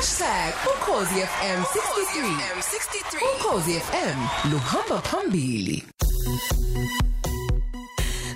#ukhozifm 63 ukhozi FM luhamba phambili.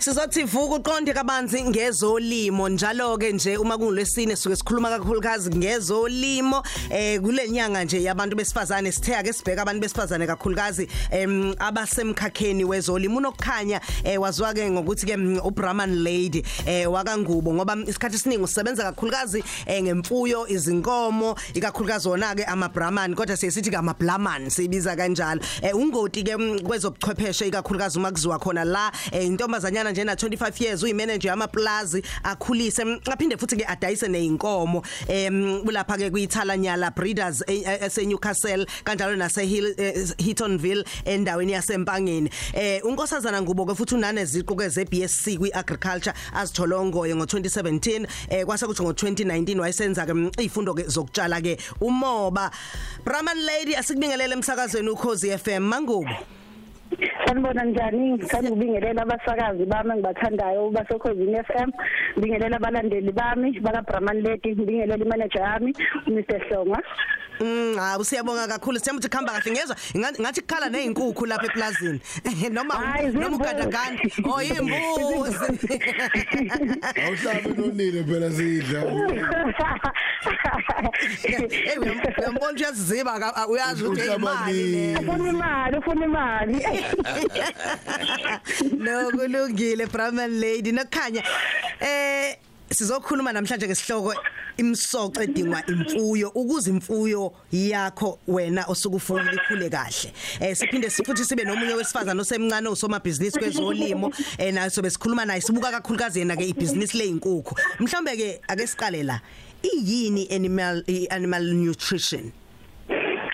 Sizothi vuka uqonde kabanzi ngezolimo njalo ke nje uma kungolwesine suke sikhuluma kakhulukazi ngezolimo eh kulenyanga nje yabantu besifazane sithe ake sibheka abantu besifazane kakhulukazi em abasemkhakheni wezolimo. Unokukhanya eh waziwa ke ngokuthi ke mm, uBrahman lady eh wakangubo ngoba isikhathi esiningi usebenza kakhulukazi eh ngemfuyo izinkomo ikakhulukazi wona ke amaBrahman kodwa siyesithi ke amablaman sibiza kanjalo. Eh ungoti ke mm, kwezobuchwepheshe ikakhulukazi uma kuziwa khona la eh, intombazanyana nje na 25 years uyimanager yamaplazi akhulise. Aphinde futhi ke adayise neinkomo em ulapha ke kuyithalanyala breeders ese Newcastle kanjalo nase Hill Hittonville endaweni yasempangeni. Eh unkosazana ngubo ke futhi unane ziqu ke ze BSc kwi agriculture azitholongoye ngo2017 eh kwase kuthi ngo2019 wayesenza ke mm, izifundo ke zokutshala ke umoba. Brahman lady asikubingelele emsakazweni ukhozi FM mangubo. Sanibona njani? Ngithanda ukubingelela abasakazi bami engibathandayo basekhosini FM ngibingelela abalandeli bami baka Brahman Lady ngibingelela imanager yami uMr Hlonga Mm, ah usiyabonga kakhulu. Sithemba ukuthi khamba kahle. Ngezwe Nga- ngathi kukhala nezinkukhu lapha eplazini noma Hayi, noma zimbuzi. ugandaganda. Oh imbuzi Awuhlabe nonile phela sidla. hey uyambona uyaziziba ka- uyazi ukuthi imali le. ufuna imali ufuna imali. No kulungile Brahman lady. Nokukhanya eh sizokhuluma namhlanje ngesihloko imsoco edingwa imfuyo ukuze imfuyo yakho wena osukufuna ikhule kahle. Eh siphinde sifuthi sibe nomunye wesifazana osemncane osomabhizinisi kwezolimo eh naso besikhuluma naye sibuka kakhulukazi yena ke ibhizinisi lezinkukhu mhlambe ke ake siqale la iyini animal animal nutrition?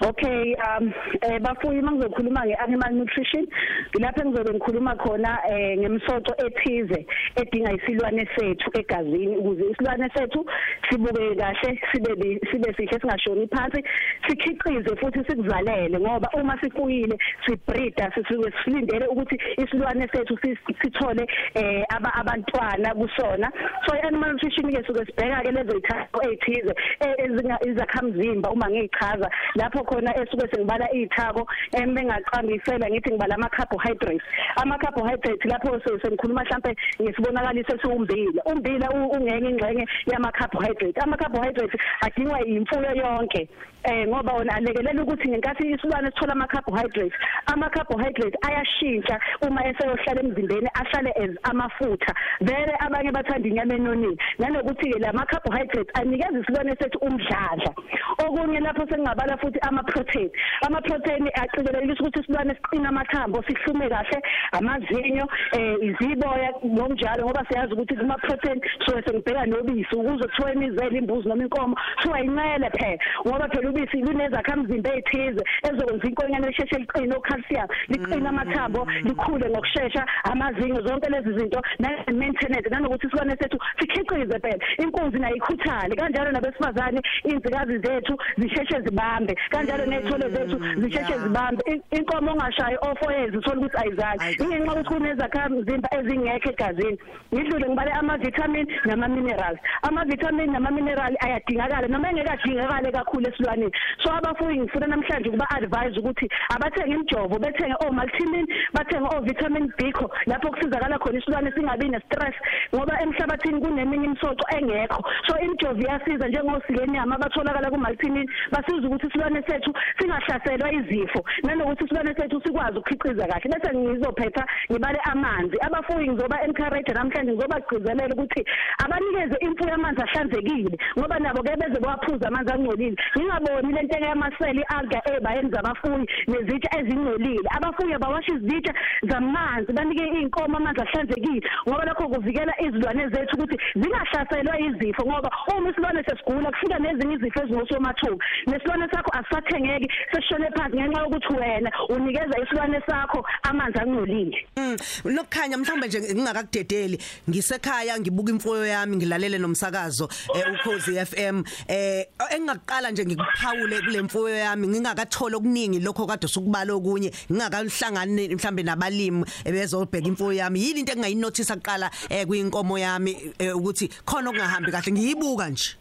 Okay um eh bafuyi mangizokhuluma ngeanimal nutrition ngilapha engizobe ngikhuluma khona eh ngemsoco ethize edinga isilwane sethu egazini. Ukuze isilwane sethu sibuke kahle sibe sibe sihle singashoni phansi sikhiqize futhi sikuvalele ngoba uma sifuyile sibreeda sisuke silindele ukuthi isilwane sethu sithole eh aba- abantwana kusona. So i-animal nutrition ke suke sibheka ke lezo ithako ezithize eh, ezinga izakhamzimba uma ngichaza lapho khona esuke sengibala izithako emengaqambisela ngithi ngibala ama carbohydrates ama carbohydrates lapho sengikhuluma mhlambe ngesibonakaliso esiwumbila umbila ungenye ingxenye yama carbohydrates ama carbohydrates adingwa imfuyo yonke eh ngoba wona alekelela ukuthi ngenkathi isilwane sithola ama carbohydrates ama carbohydrates ayashintsha uma eseyohlala emzimbeni ahlale as amafutha. Vele abanye bathanda inyama enonile nanokuthi ke lama carbohydrates anikeza isilwane sethu umdladla okunye lapho sengingabala futhi ama protein ama protein aqikelelisa ukuthi isilwane siqina amathambo sihlume kahle amazinyo eh iziboya ngokunjalo ngoba siyazi ukuthi kuma protein so sengibheka nobisi ukuze kuthiwa imizela imbuzi noma inkomo kuthiwa incele phela ngoba phela ubisi lunezakhamzimba ezithize ezokwenza inkonyane lisheshe liqine ocalcium liqine amathambo likhule ngokusheshsha amazinyo zonke lezi zinto na maintenance nanokuthi isilwane sethu sikhiqize phela. Inkunzi nayo ikhuthale kanjalo nabesifazane inzikazi zethu zisheshe zibambe kanjalo nethole zethu zisheshe zibambe. In- inkomo ongashayi ofoyezi uthola ukuthi ayizali ingenxa ukuthi kunezakhamzimba ezingekho egazini. Ngidlule ngibale ama vitamin nama minerals ama vitamin nama mineral ayadingakala noma engekadingakale kakhulu esilwaneni. So abafuyi ngifuna namhlanje ukuba advise ukuthi abathenge imjovo bethenge o multivitamin bathenge o vitamin B kho lapho kusizakala khona isilwane singabi ne stress ngoba emhlabathini kuneminye imisoco engekho. So imjovo iyasiza njengosikeni yama abatholakala ku multivitamin basiza ukuthi isilwane sethu singahlaselwa izifo. Nanokuthi isilwane sethu sikwazi ukukhiqiza kahle. Bese ngizophetha ngibale amanzi. Abafuyi ngizoba encourage namhlanje ngizobagcizelela ukuthi abanikeze imfuyo amanzi ahlanzekile ngoba nabo ke beze bawaphuza amanzi angcolile. Ngingaboni lento yamaseli alga ebayenza abafuyi nezitsha ezingcolile. Abafuyi abawasha izitsha zamanzi banike inkomo amanzi ahlanzekile ngoba lokho kuvikela izilwane zethu ukuthi zingahlaselwa izifo. Ngoba uma isilwane sesigula kufika nezinye izifo ezingosomathuba nesilwane sakho asisathengeki sesishone phansi ngenxa yokuthi wena unikeza isilwane sakho amanzi angcolile. Mm, nokukhanya mhlawumbe nje ngingakakudedeli ngisekhaya ngibuka imfuyo yami ngilalele nomsakazo eh, ukhozi FM eh engaqala nje ngikuphawule kule mfuyo yami ngingakathola okuningi lokho kade sukubala okunye ngingakahlangani mhlambe nabalimi ebezobheka imfuyo yami. Yini into engayinothisa kuqala eh kuyinkomo yami eh, ukuthi khona okungahambi kahle? Ngiyibuka nje.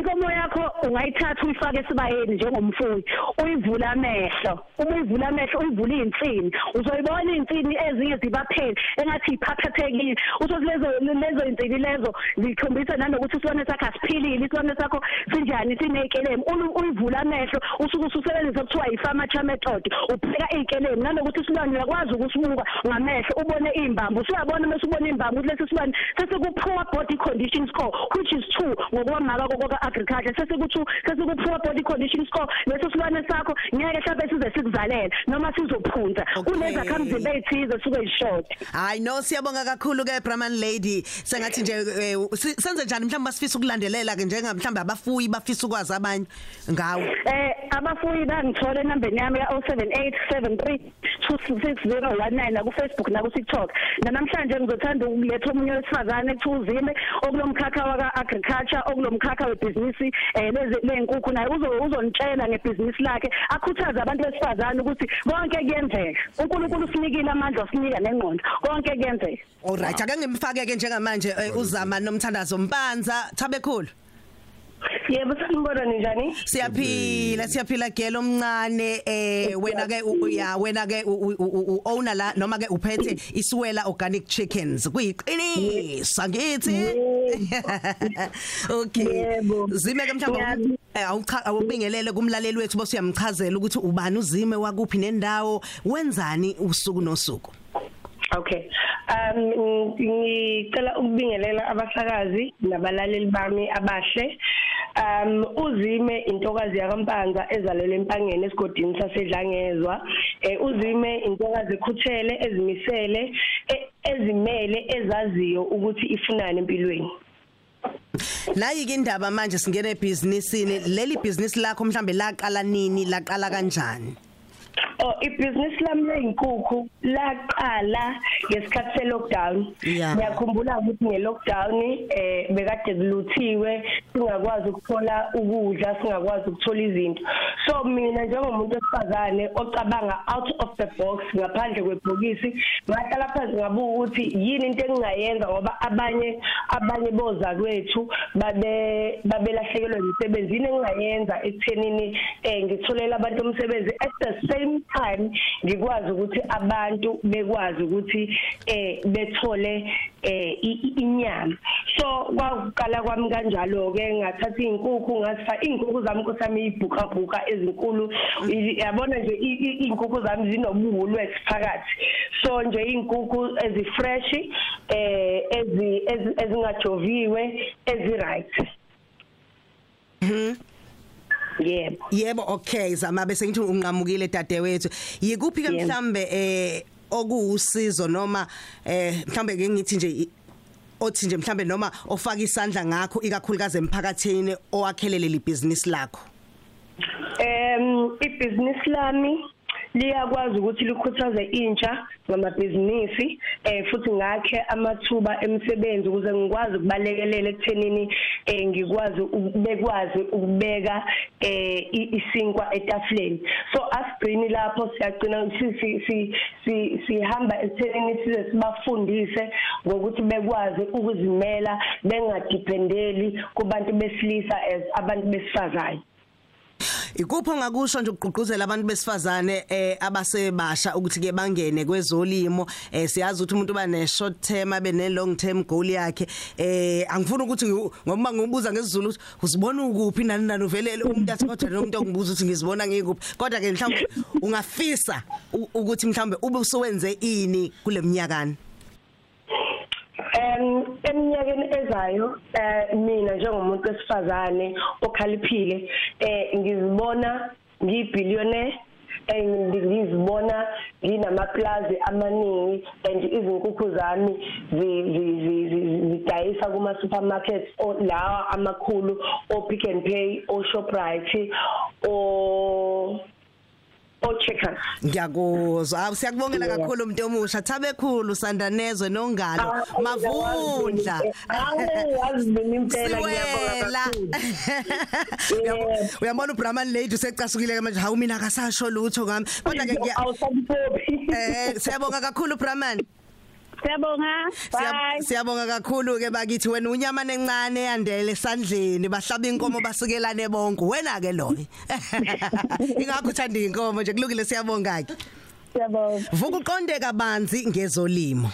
Inkomo yakho ungayithatha uyifake esibayeni njengomfuyi uyivule amehlo. Uma uyivula amehlo uyivule insini uzoyibona insini ezinye zibapheli engathi iphaphathekile uthi lezo lezo insini lezo zikhombisa nanokuthi isibone sakho asiphilile isibone sakho sinjani sinekelemu uyivula amehlo usuke ususebenzisa kuthiwa yi-farmature method ubheka iy'kelemu. Nanokuthi isilwane uyakwazi ukusibuka ngamehlo ubone iy'mbambo usuyabona mase ubona iy'mbambo ukuthi lesi silwane sesikupoor body condition score which is two ngokwamaka agriculture sesikuthi sesikuphuma body condition score leso silwane sakho ngeke mhlawumbe size sikuvalela noma sizophunza. Kunezakhamzimba ezithize suke yishort hayi no siyabonga kakhulu ke Brahman lady. Sengathi nje eh, senze njani? Mhlawumbe basifisa ukulandelela ke njenga mhlawumbe abafuyi bafisa ukwazi abanye ngawe. Eh abafuyi bangithole enambeni yami ya 07873 26019 nakufacebook nakutiktok. Nanamhlanje ngizothanda ukuletha omunye wesifazane ekuthiwa uzime okulomkhakha waka-agriculture okulomkhakha webhizinisi um ley'nkukhu naye uzonitshela ngebhizinisi lakhe akhuthaze abantu besifazane ukuthi konke kuyenzeka. Unkulunkulu usinikile amandla usinika nengqondo. Konke kuyenzeka. Olright ake ngimfake-ke njengamanje eh, uzama nomthandazo mpanza. Thabekhulu Yebo sanibona ninjani? siyaphila siyaphila gelo omncane eh wena ke u- ya wena ke u- owner la noma ke uphethe iswela organic chickens. Kuyiqinisa ngithi. Okay. Zime ke mhlawumbe eh, awucha awubingelele kumlaleli wethu bose uyamchazela ukuthi ubani uzime wakuphi nendawo. Wenzani usuku nosuku? Okay. Um ngicela ukubingelela abasakazi nabalaleli bami abahle. Um uzime intokazi yakampanza ezalelwe empangeni esigodini sasedlangezwa. Eh uzime intokazi ekhuthele ezimisele e- ezimele ezaziyo ukuthi ifunani empilweni. nayi ke indaba manje singena ebusinessini leli business lakho mhlambe laqala nini laqala kanjani Oh ibusiness lami leyinkukhu laqala ngesikhathi se lockdown. Yeah. Ngiyakhumbula ukuthi nge lockdown eh bekade kuluthiwe singakwazi ukuthola ukudla singakwazi ukuthola izinto. So mina njengomuntu wesifazane ocabanga out of the box ngaphandle kwebhokisi ngahlala phansi ngabuka ukuthi yini into engingayenza ngoba abanye abanye boza kwethu babe babelahlekelwe imisebenzi yini engingayenza ekuthenini eh ngitholela abantu umsebenzi at the same time ngikwazi ukuthi abantu bekwazi ukuthi eh bethole eh inyama. So kwaqala kwami kanjalo ke ngathatha izinkukhu ngasifa izinkukhu zami kusami ibhuka bhuka ezinkulu. Yabona nje izinkukhu zami zinobuhulwethu phakathi so nje izinkukhu ezifresh eh ezi ezi- ezingajoviwe ezi right yebo. Yebo okay zama bese ngithi unqamukile dadewethu. Yikuphi ke mhlambe eh okuwusizo noma eh mhlambe ke ngithi nje othi nje mhlambe noma ofaka isandla ngakho ikakhulukazi emphakathini owakhelele libusiness lakho? Em ibusiness lami liyakwazi ukuthi likhuthaze intsha ngamabhizinisi eh futhi ngakhe amathuba emisebenzi ukuze ngikwazi ukubalekelela ekuthenini eh ngikwazi ukubekwazi ukubeka eh isinkwa etafuleni. So asigcini lapho siyagcina si- si- si- si- sihamba ekuthenini size sibafundise ngokuthi bekwazi ukuzimela bengadipendeli kubantu besilisa as abantu besifazane. Ikupho ngakusho nje ukugqugquzela abantu besifazane eh abasebasha ukuthi ke bangene kwezolimo eh siyazi ukuthi umuntu bane short term abe ne long term goal yakhe. Eh angifuni ukuthi ngi- ngoba ngibuza ngesizulu ukuthi uzibona ukuphi nani nani? Uvelele umuntu athi kodwa lo muntu ongibuza ukuthi ngizibona ngikuphi. Kodwa ke mhlawumbe ungafisa u- ukuthi mhlawumbe ube usuwenze ini kuleminyakana Em eminyakeni ezayo eh mina njengomuntu wesifazane okhaliphile eh ngizibona ngiyibillionaire and ngizibona nginamaplazi amaningi and izinkukhu zami zi- zi- zi- zi- zidayisa kuma supermarkets o- lawa amakhulu o Pick n Pay o Shoprite o o Checkers ngiyakuzwa. Hawu, siyakubongela kakhulu umuntu omusha. Thabekhulu sandanezwe nongalo. Mavundla. Hayi yazi mina impela ngiyabonga siwela. kakhulu. Uyabo- uyabona uBrahman lady usecasukile ke manje? Hawu mina akasasho lutho ngami. Kodwa ke ngiya- awusabuphi eh siyabonga kakhulu Brahman. Siyabonga. Siyab- Bye. Siyabonga kakhulu ke bakithi wena unyama nencane yandele esandleni bahlaba inkomo basikelane bonke wena ke lo ingakho uthanda inkomo nje kulungile siyabonga ke Siyabonga. vuka uqonde kabanzi ngezolimo